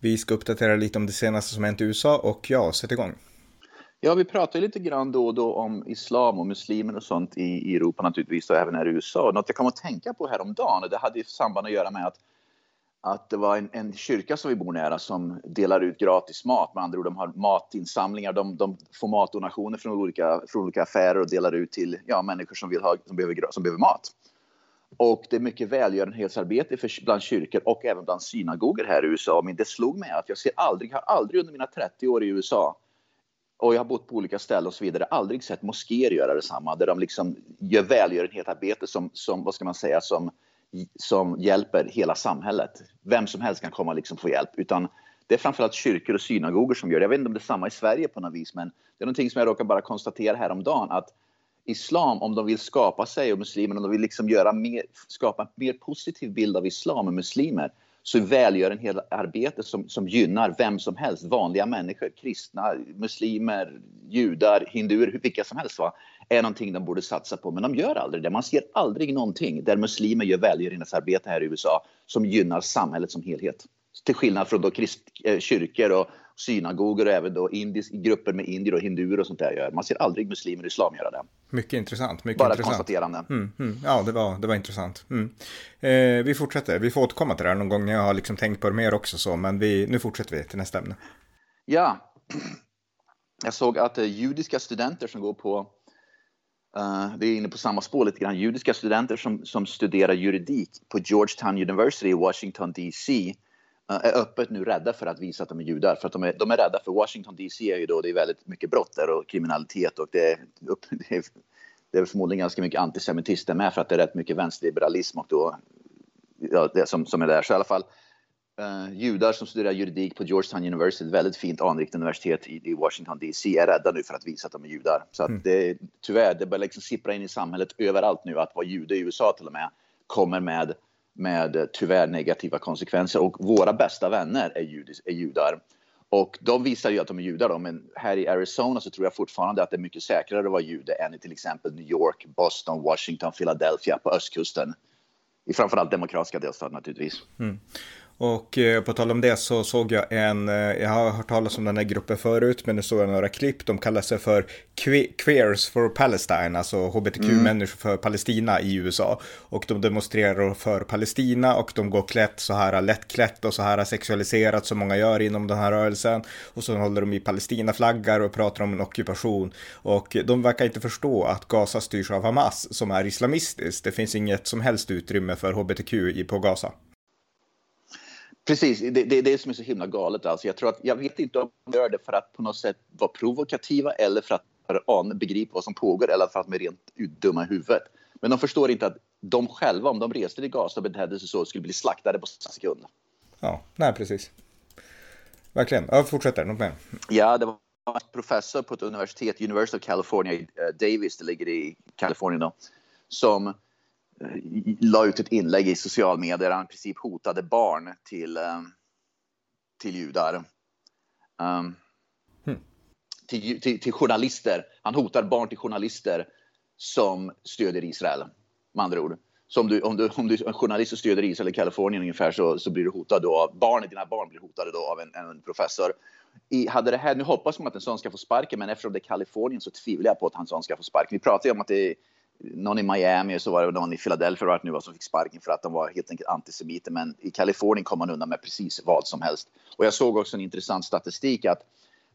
Vi ska uppdatera lite om det senaste som hänt i USA och ja, sätt igång. Ja, vi pratar lite grann då och då om islam och muslimer och sånt i, i Europa naturligtvis och även här i USA. Något jag kom att tänka på häromdagen, och det hade ju samband att göra med att, att det var en, en kyrka som vi bor nära som delar ut gratis mat. Med andra ord, de har matinsamlingar, de, de får matdonationer från olika, från olika affärer och delar ut till ja, människor som, vill ha, som, behöver, som behöver mat. Och det är mycket välgörenhetsarbete för, bland kyrkor och även bland synagogor här i USA. Men det slog mig att jag ser aldrig, har aldrig under mina 30 år i USA och jag har bott på olika ställen och så vidare, aldrig sett moskéer göra detsamma. Där de liksom gör välgörenhetsarbete som, som, vad ska man säga, som, som hjälper hela samhället. Vem som helst kan komma och liksom få hjälp. Utan det är framförallt kyrkor och synagogor som gör det. Jag vet inte om det är samma i Sverige på något vis, men det är någonting som jag råkar bara konstatera häromdagen att islam, om de vill skapa sig och muslimer, om de vill liksom göra mer, skapa en mer positiv bild av islam och muslimer, så välgör en hel arbete som, som gynnar vem som helst, vanliga människor, kristna, muslimer, judar, hinduer, vilka som helst, va? är någonting de borde satsa på. Men de gör aldrig det. Man ser aldrig någonting där muslimer gör välgörenhetsarbete här i USA som gynnar samhället som helhet. Till skillnad från då krist, eh, kyrkor och synagogor och även då indisk, grupper med indier och hinduer och sånt där gör. Man ser aldrig muslimer och islam göra det. Mycket intressant. Mycket Bara intressant. konstaterande. Mm, mm. Ja, det var, det var intressant. Mm. Eh, vi fortsätter. Vi får återkomma till det här någon gång. Jag har liksom tänkt på det mer också så, men vi, nu fortsätter vi till nästa ämne. Ja, jag såg att uh, judiska studenter som går på uh, det är inne på samma spår lite grann. Judiska studenter som, som studerar juridik på Georgetown University i Washington DC är öppet nu rädda för att visa att de är judar. För att de är, de är rädda för Washington DC är ju då det är väldigt mycket brott där och kriminalitet och det, det, är, det är förmodligen ganska mycket antisemitism med för att det är rätt mycket vänsterliberalism och då, ja, det som, som är där. Så i alla fall uh, judar som studerar juridik på Georgetown University, ett väldigt fint anrikt universitet i, i, Washington DC, är rädda nu för att visa att de är judar. Så att mm. det, tyvärr, det börjar liksom sippra in i samhället överallt nu att vara jude i USA till och med kommer med med eh, tyvärr negativa konsekvenser. Och våra bästa vänner är, judis, är judar. Och de visar ju att de är judar då, men här i Arizona så tror jag fortfarande att det är mycket säkrare att vara jude än i till exempel New York, Boston, Washington, Philadelphia på östkusten. I framförallt demokratiska delstater naturligtvis. Mm. Och eh, på tal om det så såg jag en, eh, jag har hört talas om den här gruppen förut, men nu såg jag några klipp. De kallar sig för que Queers for Palestine, alltså hbtq-människor mm. för Palestina i USA. Och de demonstrerar för Palestina och de går klätt så här lättklätt och så här sexualiserat som många gör inom den här rörelsen. Och så håller de i Palestina-flaggar och pratar om en ockupation. Och de verkar inte förstå att Gaza styrs av Hamas som är islamistiskt. Det finns inget som helst utrymme för hbtq på Gaza. Precis, det, det är det som är så himla galet. Alltså jag, tror att, jag vet inte om de gör det för att på något sätt vara provokativa eller för att begripa vad som pågår eller för att de är rent dumma i huvudet. Men de förstår inte att de själva, om de reste till Gaza och betedde sig så, skulle bli slaktade på sekund. Ja, nej precis. Verkligen. Ja, fortsätter. Något mer? Ja, det var en professor på ett universitet, University of California, uh, Davis, det ligger i Kalifornien då, som la ut ett inlägg i social medier där han i princip hotade barn till, eh, till judar. Um, hmm. till, till, till, journalister. Han hotar barn till journalister som stöder Israel, med andra ord. Så om du, om du, om du är journalist och stöder Israel i Kalifornien ungefär så, så blir du hotad då. Barnen, dina barn blir hotade då av en, en professor. I, hade det här, nu hoppas man att en sån ska få sparken, men eftersom det är Kalifornien så tvivlar jag på att en sån ska få sparken. Vi pratar ju om att det är någon i Miami och så var det någon i Philadelphia vart nu som fick sparken för att de var helt enkelt antisemiter. Men i Kalifornien kom man undan med precis vad som helst. Och jag såg också en intressant statistik att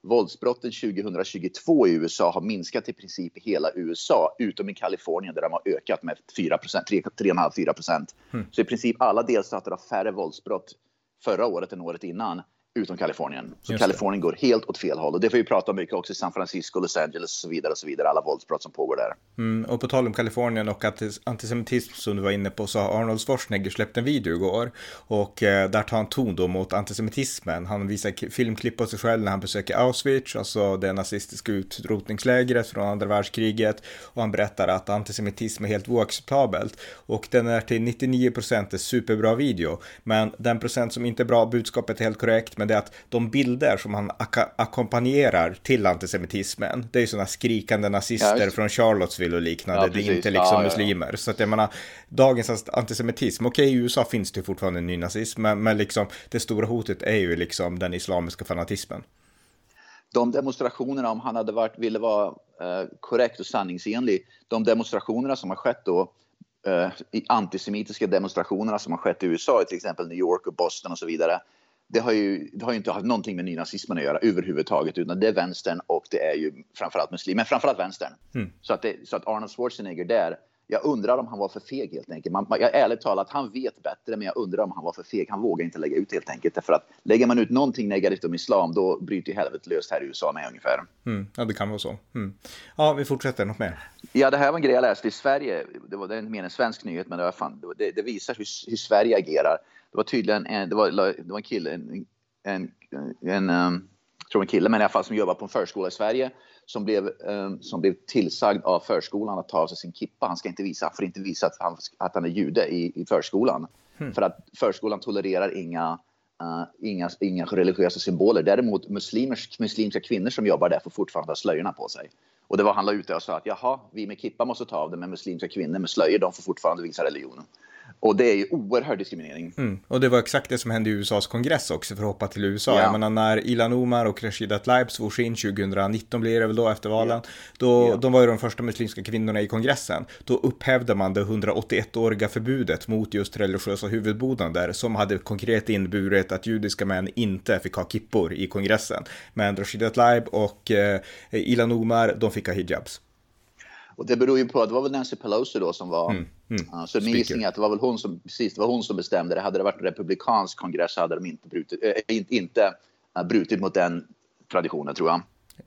våldsbrotten 2022 i USA har minskat i princip i hela USA, utom i Kalifornien där de har ökat med 4 3,5-4 procent. Mm. Så i princip alla delstater har färre våldsbrott förra året än året innan utom Kalifornien. Så Kalifornien går helt åt fel håll. Och det får vi prata om mycket också i San Francisco, Los Angeles och så vidare. och så vidare. Alla våldsbrott som pågår där. Mm, och på tal om Kalifornien och antisemitism som du var inne på så har Arnold Schwarzenegger släppt en video igår. Och eh, där tar han ton då mot antisemitismen. Han visar filmklipp på sig själv när han besöker Auschwitz, alltså det nazistiska utrotningslägret från andra världskriget. Och han berättar att antisemitism är helt oacceptabelt. Och den är till 99% en superbra video. Men den procent som inte är bra, budskapet är helt korrekt men det är att de bilder som han ak ackompanjerar till antisemitismen, det är ju sådana skrikande nazister ja, från Charlottesville och liknande, ja, det är inte liksom ja, muslimer. Så att jag menar, dagens antisemitism, okej okay, i USA finns det fortfarande nynazism, men, men liksom det stora hotet är ju liksom den islamiska fanatismen. De demonstrationerna, om han hade varit, ville vara eh, korrekt och sanningsenlig, de demonstrationerna som har skett då, eh, antisemitiska demonstrationerna som har skett i USA, till exempel New York och Boston och så vidare, det har ju, det har ju inte haft någonting med nynazismen att göra överhuvudtaget, utan det är vänstern och det är ju framförallt muslimer, men framförallt vänstern. Mm. Så, att det, så att Arnold Schwarzenegger där, jag undrar om han var för feg helt enkelt. Man, jag ärligt talat, han vet bättre, men jag undrar om han var för feg. Han vågar inte lägga ut helt enkelt. Därför att lägger man ut någonting negativt om islam, då bryter ju helvetet löst här i USA med ungefär. Mm. Ja, det kan vara så. Mm. Ja, vi fortsätter. Något mer? Ja, det här var en grej jag läste i Sverige. Det var, det är mer en svensk nyhet, men det, var fan, det, det visar hur, hur Sverige agerar. Det var tydligen en, det var, det var en kille, en, en, en um, tror en kille, men i alla fall som jobbar på en förskola i Sverige som blev, um, som blev tillsagd av förskolan att ta av sig sin kippa. Han ska inte visa, han får inte visa att han, att han är jude i, i förskolan. Mm. För att förskolan tolererar inga, uh, inga, inga religiösa symboler. Däremot muslimers, muslimska kvinnor som jobbar där får fortfarande ha slöjorna på sig. Och det var han la ut och sa att jaha, vi med kippa måste ta av det, men muslimska kvinnor med slöjor, de får fortfarande visa religionen. Och det är ju oerhörd diskriminering. Mm. Och det var exakt det som hände i USAs kongress också, för att hoppa till USA. Ja. Jag menar när Ilan Omar och Rashida Tlaib svors in 2019 blir det väl då efter valen. Ja. Då, ja. De var ju de första muslimska kvinnorna i kongressen. Då upphävde man det 181-åriga förbudet mot just religiösa huvudbonader som hade konkret inneburit att judiska män inte fick ha kippor i kongressen. Men Rashida Tlaib och eh, Ilan Omar, de fick ha hijabs. Och det beror ju på att det var väl Nancy Pelosi då som var... Mm, mm, så min gissning är att det var väl hon som, precis, det var hon som bestämde det. Hade det varit en republikansk kongress hade de inte brutit, äh, inte, inte uh, brutit mot den traditionen tror jag.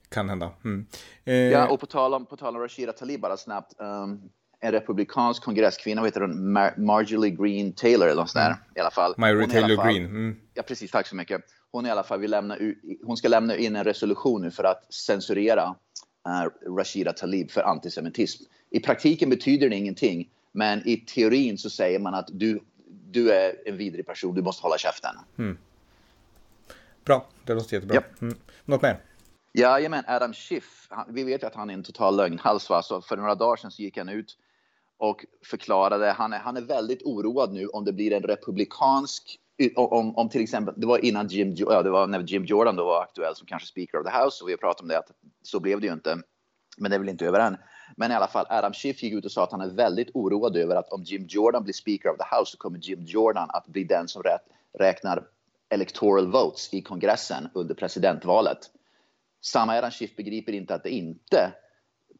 Kan hända. Mm. Eh... Ja, och på tal om, på tal om Rashida Tlaib bara snabbt. Um, en republikansk kongresskvinna, vad heter hon? Mar Marjorie Green Taylor eller något sånt där mm. i alla fall. Marjorie Taylor fall, Green. Mm. Ja, precis. Tack så mycket. Hon i alla fall vill lämna hon ska lämna in en resolution nu för att censurera Rashida Tlaib för antisemitism. I praktiken betyder det ingenting, men i teorin så säger man att du, du är en vidrig person, du måste hålla käften. Mm. Bra, det låter jättebra. Yep. Mm. Något mer? Jajamän, Adam Schiff. vi vet ju att han är en total lögnhals. Va? Så för några dagar sedan så gick han ut och förklarade. Han är, han är väldigt oroad nu om det blir en republikansk om, om till exempel, det var innan Jim, ja, det var när Jim Jordan då var aktuell som kanske Speaker of the House och vi har pratat om det att så blev det ju inte. Men det är väl inte över än. Men i alla fall, Adam Schiff gick ut och sa att han är väldigt oroad över att om Jim Jordan blir Speaker of the House så kommer Jim Jordan att bli den som räknar electoral votes i kongressen under presidentvalet. Samma Adam Schiff begriper inte att det inte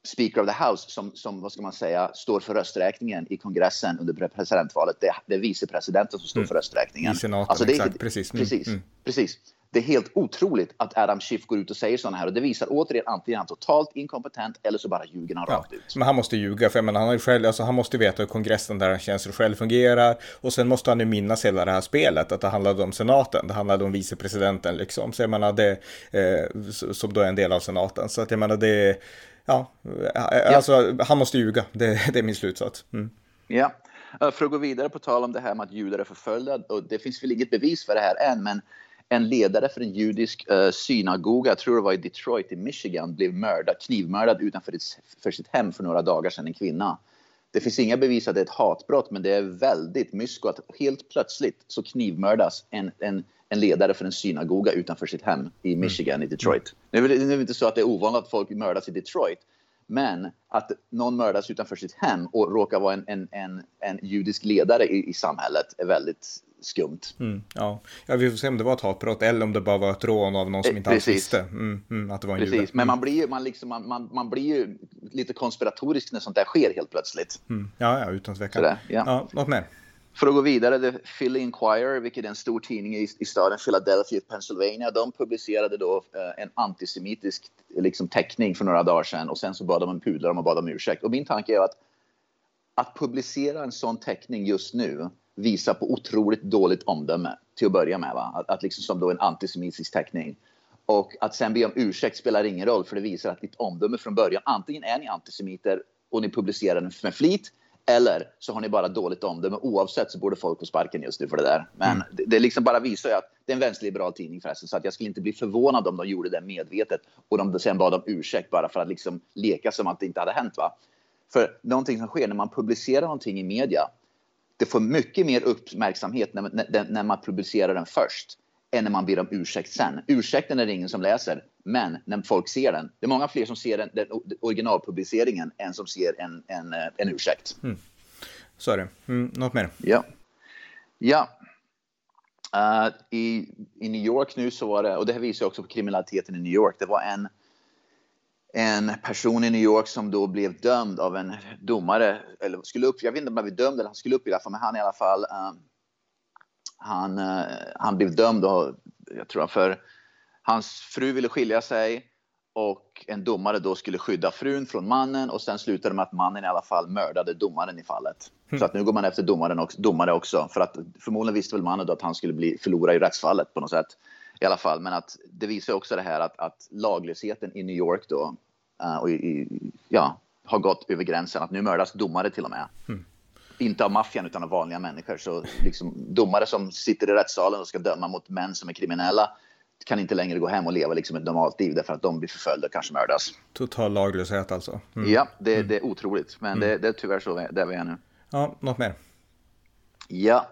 Speaker of the House som, som vad ska man säga, står för rösträkningen i kongressen under presidentvalet. Det, det är vicepresidenten som står mm. för rösträkningen. I senaten, alltså det, exakt. Precis. Mm. Precis, mm. precis. Det är helt otroligt att Adam Schiff går ut och säger sådana här och det visar återigen antingen han totalt inkompetent eller så bara ljuger han ja, rakt ut. Men han måste ljuga för jag menar, han, har själv, alltså, han måste veta hur kongressen där han känns och själv fungerar och sen måste han ju minnas hela det här spelet att det handlade om senaten, det handlade om vicepresidenten liksom. Så jag menar det, eh, som då är en del av senaten. Så att jag menar det ja, alltså han måste ljuga. Det, det är min slutsats. Mm. Ja, eh, för att gå vidare på tal om det här med att judar är förföljda. Och det finns väl inget bevis för det här än, men en ledare för en judisk uh, synagoga, jag tror det var i Detroit i Michigan, blev mördad, knivmördad utanför ett, för sitt hem för några dagar sedan, en kvinna. Det finns inga bevis att det är ett hatbrott, men det är väldigt mysko att helt plötsligt så knivmördas en, en en ledare för en synagoga utanför sitt hem i mm. Michigan, i Detroit. Nu är det, nu är det inte så att det är ovanligt att folk mördas i Detroit, men att någon mördas utanför sitt hem och råkar vara en, en, en, en judisk ledare i, i samhället är väldigt skumt. Mm, ja. ja, vi får se om det var ett hatbrott eller om det bara var ett rån av någon som inte alls visste mm, mm, att det var en Precis, jude. men man blir, man, liksom, man, man, man, blir ju lite konspiratorisk när sånt där sker helt plötsligt. Mm. Ja, ja, utan tvekan. ja. Ja, något mer? För att gå vidare, The Philly Inquirer, vilket är en stor tidning i, i staden Philadelphia, Pennsylvania, de publicerade då eh, en antisemitisk liksom, teckning för några dagar sedan och sen så bad de en pudlar och bad om ursäkt. Och min tanke är att att publicera en sån teckning just nu visar på otroligt dåligt omdöme till att börja med. Va? Att, att liksom som då en antisemitisk teckning. Och att sen be om ursäkt spelar ingen roll för det visar att ditt omdöme från början, antingen är ni antisemiter och ni publicerar den med flit eller så har ni bara dåligt omdöme. Oavsett så borde folk få sparken just nu för det där. Men mm. det, det liksom bara visar ju att det är en vänsterliberal tidning förresten. Så att jag skulle inte bli förvånad om de gjorde det medvetet och de sen bad om ursäkt bara för att liksom leka som att det inte hade hänt. Va? För någonting som sker när man publicerar någonting i media, det får mycket mer uppmärksamhet när, när, när man publicerar den först än när man ber om ursäkt sen. Ursäkten är det ingen som läser, men när folk ser den. Det är många fler som ser den, den originalpubliceringen än som ser en, en, eh, en ursäkt. Mm. Så är det. Mm, något mer? Ja. Ja. Uh, i, I New York nu så var det, och det här visar också på kriminaliteten i New York, det var en en person i New York som då blev dömd av en domare, eller skulle upp, jag vet inte om han blev dömd eller han skulle upp i alla fall, men han i alla fall, um, han, uh, han blev dömd och jag tror för hans fru ville skilja sig och en domare då skulle skydda frun från mannen och sen slutade det med att mannen i alla fall mördade domaren i fallet. Mm. Så att nu går man efter domaren också, domare också för att förmodligen visste väl mannen då att han skulle bli förlora i rättsfallet på något sätt i alla fall. Men att det visar också det här att, att laglösheten i New York då uh, och i, ja, har gått över gränsen. Att nu mördas domare till och med. Mm. Inte av maffian utan av vanliga människor. Så liksom, domare som sitter i rättssalen och ska döma mot män som är kriminella kan inte längre gå hem och leva liksom ett normalt liv därför att de blir förföljda och kanske mördas. Total laglöshet alltså? Mm. Ja, det, mm. det, är otroligt. Men mm. det, det, är tyvärr så där vi är nu. Ja, något mer? Ja,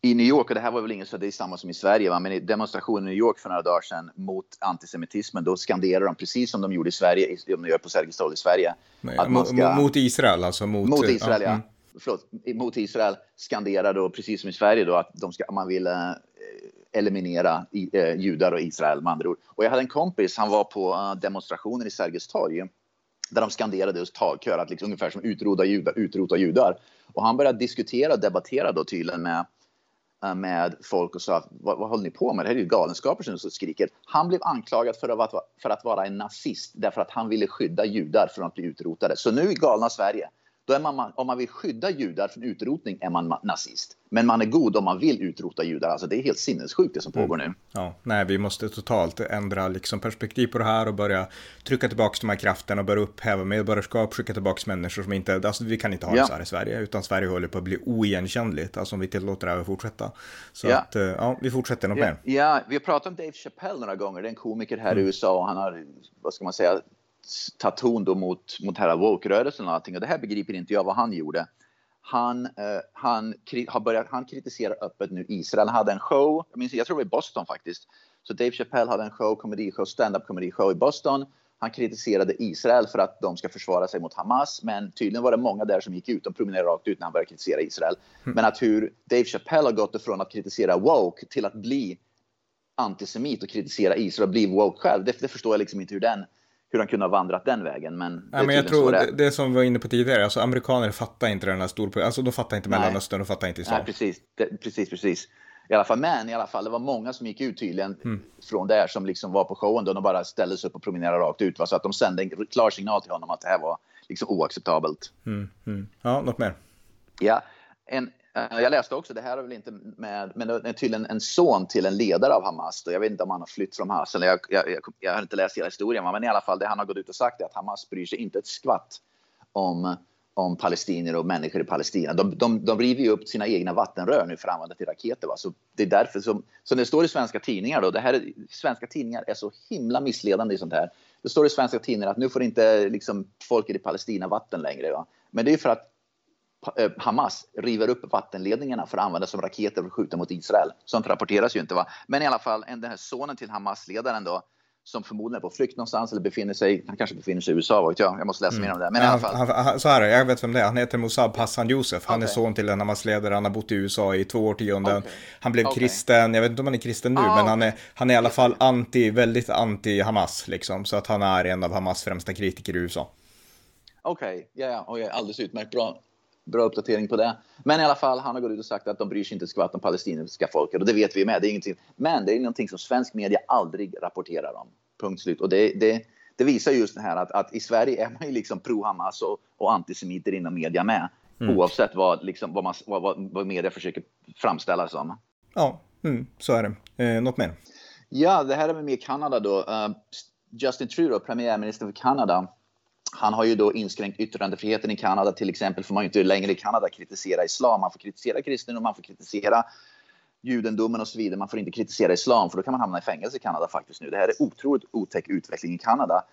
i New York, och det här var väl inget så det är samma som i Sverige, va? men i demonstrationen i New York för några dagar sedan mot antisemitismen, då skanderar de precis som de gjorde i Sverige, de gör på Sergels torg i Sverige. Nej, att man ska, mot Israel alltså? Mot, mot Israel, ja. ja. Förlåt, mot Israel skanderar då precis som i Sverige då att de ska, man vill eh, eliminera i, eh, judar och Israel med andra ord. Och jag hade en kompis, han var på eh, uh, demonstrationen i Sergels torg där de skanderade just takkör, att liksom, ungefär som utrota judar, utrota judar. Och han började diskutera och debattera då tydligen med eh, med folk och sa vad, vad håller ni på med? Det här är ju galenskaper som skriker. Han blev anklagad för att, för att vara en nazist därför att han ville skydda judar från att bli utrotade. Så nu i galna Sverige då är man, om man vill skydda judar från utrotning är man nazist. Men man är god om man vill utrota judar. Alltså det är helt sinnessjukt det som mm. pågår nu. Ja, nej, vi måste totalt ändra liksom perspektiv på det här och börja trycka tillbaka de här krafterna och börja upphäva medborgarskap, skicka tillbaka människor som inte, alltså vi kan inte ha ja. det så här i Sverige, utan Sverige håller på att bli oigenkännligt, alltså om vi tillåter det här att fortsätta. Så ja. att, eh, ja, vi fortsätter ja. mer. Ja, vi har pratat om Dave Chappelle några gånger, det är en komiker här mm. i USA och han har, vad ska man säga, ta ton då mot, mot här woke-rörelsen och allting. Och det här begriper inte jag vad han gjorde. Han, eh, han, har börjat, han kritiserar öppet nu Israel. Han hade en show, jag, minns, jag tror det var i Boston faktiskt. Så Dave Chappelle hade en show, komedishow, stand-up komedishow i Boston. Han kritiserade Israel för att de ska försvara sig mot Hamas, men tydligen var det många där som gick ut. De promenerade rakt ut när han började kritisera Israel. Mm. Men att hur Dave Chappelle har gått ifrån att kritisera woke till att bli antisemit och kritisera Israel och bli woke själv, det, det förstår jag liksom inte hur den hur han kunde ha vandrat den vägen. Men, ja, men jag tror det, det som vi var inne på tidigare, alltså amerikaner fattar inte den här stor, alltså de fattar inte Mellanöstern, de fattar inte islam. Nej, precis, det, precis, precis. I alla fall, men i alla fall, det var många som gick ut tydligen mm. från där som liksom var på showen då de bara ställde sig upp och promenerade rakt ut. Va? Så att de sände en klar signal till honom att det här var liksom oacceptabelt. Mm, mm. Ja, något mer? Ja, en, Eh, jag läste också, det här är väl inte med, men det är tydligen en son till en ledare av Hamas. Då. Jag vet inte om han har flytt från Hamas, eller jag, jag, jag, jag har inte läst hela historien, men i alla fall det han har gått ut och sagt är att Hamas bryr sig inte ett skvatt om, om palestinier och människor i Palestina. De, de, de river ju upp sina egna vattenrör nu för att använda till raketer. Va? Så det är därför som, som det står i svenska tidningar då, det här är, svenska tidningar är så himla missledande i sånt här. Det står i svenska tidningar att nu får inte liksom, folket i Palestina vatten längre. Va? Men det är för att Hamas river upp vattenledningarna för att använda som raketer för att skjuta mot Israel. Sånt rapporteras ju inte. Va? Men i alla fall, den här sonen till Hamas-ledaren då, som förmodligen är på flykt någonstans eller befinner sig, han kanske befinner sig i USA, vet jag. Jag måste läsa mm. mer om det. Men i alla fall. Han, han, så här, jag vet vem det är. Han heter Musab Hassan Youssef. Han okay. är son till en Hamas-ledare. Han har bott i USA i två årtionden. Okay. Han blev okay. kristen. Jag vet inte om han är kristen nu, ah, men han är, han är i alla fall anti, väldigt anti-Hamas liksom. Så att han är en av Hamas främsta kritiker i USA. Okej, ja, ja, alldeles utmärkt bra bra uppdatering på det. Men i alla fall, han har gått ut och sagt att de bryr sig inte skvatt om palestinska folket och det vet vi med. Det är ingenting. Men det är någonting som svensk media aldrig rapporterar om. Punkt slut. Och det, det, det visar just det här att, att i Sverige är man ju liksom pro-Hamas och, och antisemiter inom media med. Mm. Oavsett vad, liksom, vad, man, vad, vad, vad media försöker framställa som. Ja, mm, så är det. Eh, något mer? Ja, det här är med Kanada då. Uh, Justin Trudeau, premiärminister för Kanada, han har ju då inskränkt yttrandefriheten i Kanada. Till exempel får man ju inte längre i Kanada kritisera islam. Man får kritisera kristendom, man får kritisera judendomen och så vidare. Man får inte kritisera islam för då kan man hamna i fängelse i Kanada faktiskt nu. Det här är otroligt otäck utveckling i Kanada.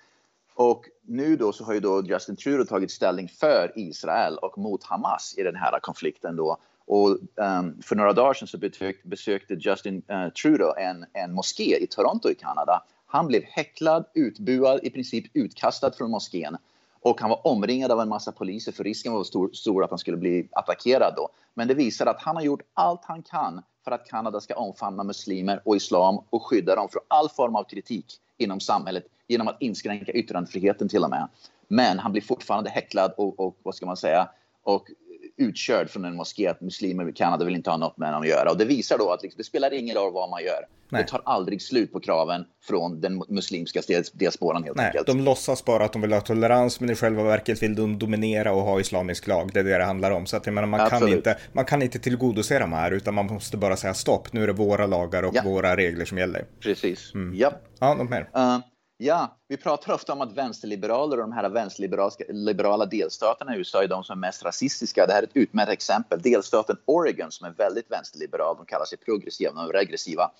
Och nu då så har ju då Justin Trudeau tagit ställning för Israel och mot Hamas i den här konflikten då. Och um, för några dagar sedan så besökte Justin uh, Trudeau en, en moské i Toronto i Kanada. Han blev häcklad, utbuad, i princip utkastad från moskén. Och han var omringad av en massa poliser för risken var stor, stor att han skulle bli attackerad då. Men det visar att han har gjort allt han kan för att Kanada ska omfamna muslimer och islam och skydda dem från all form av kritik inom samhället genom att inskränka yttrandefriheten till och med. Men han blir fortfarande häcklad och, och vad ska man säga, och utkörd från en moské att muslimer i Kanada vill inte ha något med honom att göra. Och det visar då att liksom, det spelar ingen roll vad man gör. Nej. Det tar aldrig slut på kraven från den muslimska diasporan helt Nej, enkelt. De låtsas bara att de vill ha tolerans men i själva verket vill de dominera och ha islamisk lag. Det är det det handlar om. Så att jag menar, man, kan inte, man kan inte tillgodose de här utan man måste bara säga stopp. Nu är det våra lagar och ja. våra regler som gäller. Precis. Mm. Ja. Ja, något mer? Uh, Ja, vi pratar ofta om att vänsterliberaler och de här vänsterliberala delstaterna i USA är de som är mest rasistiska. Det här är ett utmärkt exempel. Delstaten Oregon som är väldigt vänsterliberal, de kallar sig progressiva och regressiva.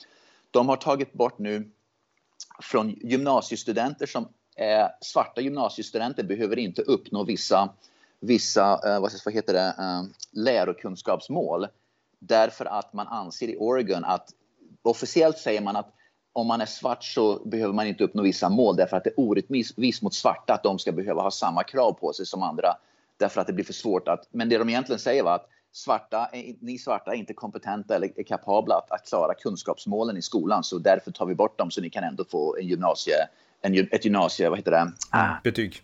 De har tagit bort nu från gymnasiestudenter som är svarta gymnasiestudenter behöver inte uppnå vissa, vissa eh, vad heter det, eh, lärokunskapsmål därför att man anser i Oregon att officiellt säger man att om man är svart så behöver man inte uppnå vissa mål därför att det är orättvist mot svarta att de ska behöva ha samma krav på sig som andra. Därför att det blir för svårt att... Men det de egentligen säger var att svarta, ni svarta är inte kompetenta eller är kapabla att, att klara kunskapsmålen i skolan så därför tar vi bort dem så ni kan ändå få en gymnasie, en, ett gymnasie, vad heter det? Ah. Betyg.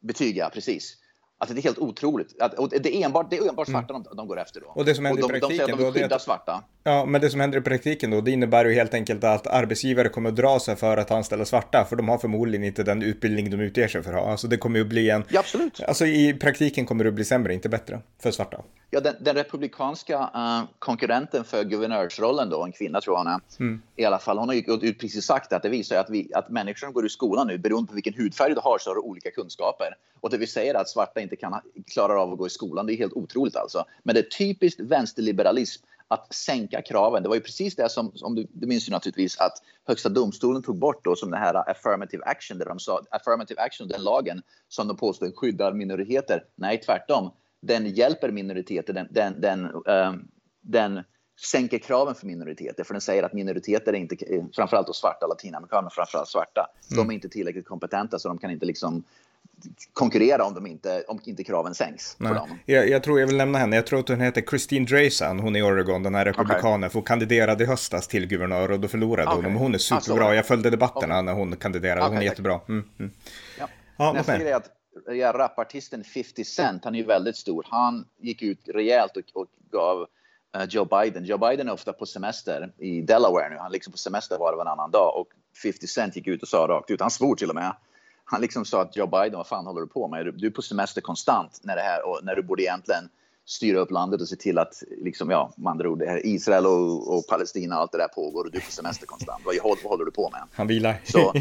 Betyg, ja precis. Alltså det är helt otroligt. Att, och det är enbart, det är enbart svarta mm. de, de, går efter då. Och det som händer de, i praktiken de säger att de vill skydda svarta. Ja, men det som händer i praktiken då, det innebär ju helt enkelt att arbetsgivare kommer att dra sig för att anställa svarta, för de har förmodligen inte den utbildning de utger sig för att ha. Alltså det kommer ju bli en... Ja, absolut. Alltså i praktiken kommer det att bli sämre, inte bättre, för svarta. Ja, den, den republikanska uh, konkurrenten för guvernörsrollen då, en kvinna tror jag hon är, mm. i alla fall, hon har ju gått ut precis sagt att det visar att, vi, att människor som går i skolan nu, beroende på vilken hudfärg du har, så har du olika kunskaper. Och det vi säger att svarta inte kan, klarar av att gå i skolan, det är helt otroligt alltså. Men det är typiskt vänsterliberalism att sänka kraven. Det var ju precis det som, som du, du minns ju naturligtvis att Högsta domstolen tog bort då som det här affirmative action, där de sa affirmative action, den lagen som de påstod skyddar minoriteter. Nej, tvärtom. Den hjälper minoriteter. Den, den, den, um, den sänker kraven för minoriteter, för den säger att minoriteter är inte, framförallt då svarta latinamerikaner, framförallt svarta, mm. de är inte tillräckligt kompetenta så de kan inte liksom konkurrera om, de inte, om inte kraven sänks. För dem. Jag, jag, tror jag vill nämna henne. Jag tror att hon heter Christine Dresan. Hon är i Oregon, den här republikanen. Okay. Hon kandiderade i höstas till guvernör och då förlorade okay. hon. Men hon är superbra. Alltså, jag följde debatterna okay. när hon kandiderade. hon är jättebra. Mm, mm. Ja. Ja, Nästa grej är att ja, rapartisten 50 Cent, han är ju väldigt stor. Han gick ut rejält och, och gav uh, Joe Biden. Joe Biden är ofta på semester i Delaware nu. Han är liksom på semester var och varannan dag och 50 Cent gick ut och sa rakt ut, han svor till och med han liksom sa att Joe Biden, vad fan håller du på med? Du är på semester konstant när det här och när du borde egentligen styra upp landet och se till att, liksom, ja, med andra ord, Israel och, och Palestina och allt det där pågår och du är på semester konstant. Vad, vad håller du på med? Han vilar. Så,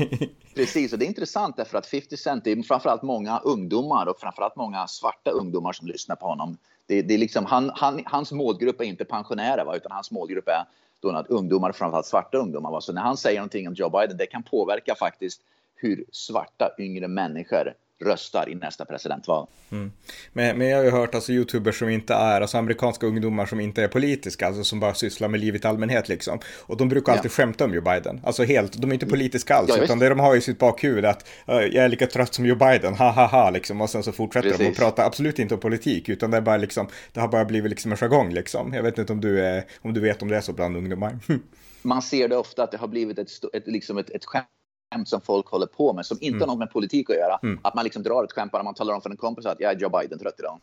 precis, och det är intressant därför att 50 Cent, det är framförallt många ungdomar och framförallt många svarta ungdomar som lyssnar på honom. Det, det är liksom, han, han, hans målgrupp är inte pensionärer, va, utan hans målgrupp är då att ungdomar, framförallt svarta ungdomar. Va? Så när han säger någonting om Joe Biden, det kan påverka faktiskt hur svarta yngre människor röstar i nästa presidentval. Mm. Men, men jag har ju hört alltså youtubers som inte är, alltså amerikanska ungdomar som inte är politiska, alltså som bara sysslar med livet i allmänhet liksom. Och de brukar alltid ja. skämta om Joe Biden. Alltså helt, de är inte politiska alls, ja, utan det de har i sitt bakhuvud att uh, jag är lika trött som Joe Biden, ha ha ha liksom. Och sen så fortsätter Precis. de och pratar absolut inte om politik, utan det är bara liksom, det har bara blivit liksom en jargong liksom. Jag vet inte om du, är, om du vet om det är så bland ungdomar. Man ser det ofta att det har blivit ett, ett, liksom ett, ett skämt skämt som folk håller på med som inte Mm. har något med politik att göra. Att man liksom drar ett skämt bara man talar om för en kompis att jag är Joe Biden trött idag.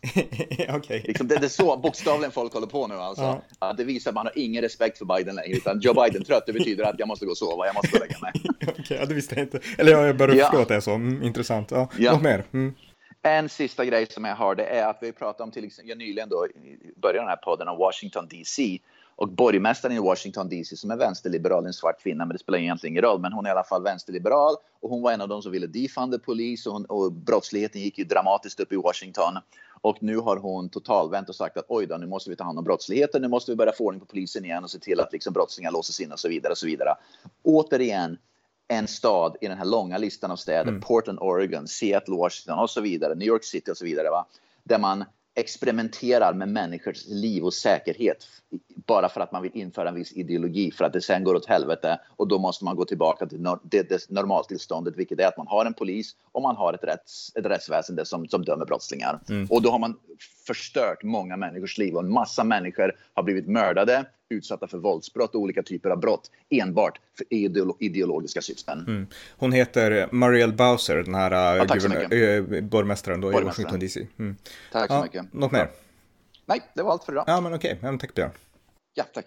Okej. Liksom, det, det är så bokstavligen folk håller på nu alltså. Ja. Att det visar att man har ingen respekt för Biden längre. Utan Joe Biden trött, det betyder att jag måste gå och sova, jag måste gå och lägga mig. Ja, det visste jag inte. Eller ja, jag börjar Ja. förstå att det är så. Mm, intressant. Ja, Ja. Något mer? Mm. En sista grej som jag har, det är att vi pratade om till exempel, jag nyligen då, av den här podden om Washington DC. Och borgmästaren i Washington DC som är vänsterliberal, en svart kvinna, men det spelar egentligen ingen roll. Men hon är i alla fall vänsterliberal och hon var en av de som ville defunda polis och, hon, och brottsligheten gick ju dramatiskt upp i Washington. Och nu har hon totalvänt och sagt att oj då, nu måste vi ta hand om brottsligheten, nu måste vi börja få ordning på polisen igen och se till att liksom brottslingar låses in och så vidare och så vidare. Återigen, en stad i den här långa listan av städer, Portland, Oregon, Seattle, Washington och så vidare, New York City och så vidare, va? där man experimenterar med människors liv och säkerhet bara för att man vill införa en viss ideologi för att det sen går åt helvete och då måste man gå tillbaka till det, det normaltillståndet vilket är att man har en polis och man har ett, rätts, ett rättsväsende som, som dömer brottslingar. Och då har man förstört många människors liv och en massa människor har blivit mördade, utsatta för våldsbrott och olika typer av brott enbart för ideolo- ideologiska syften. Hon heter Marielle Bowser, den här guvernör- eh, borgmästaren då i. Washington DC. Mm. Tack så Ja, mycket. något mer? Nej, det var allt för idag. Ja, men okej. Ja, men tack Björn. Ja, tack.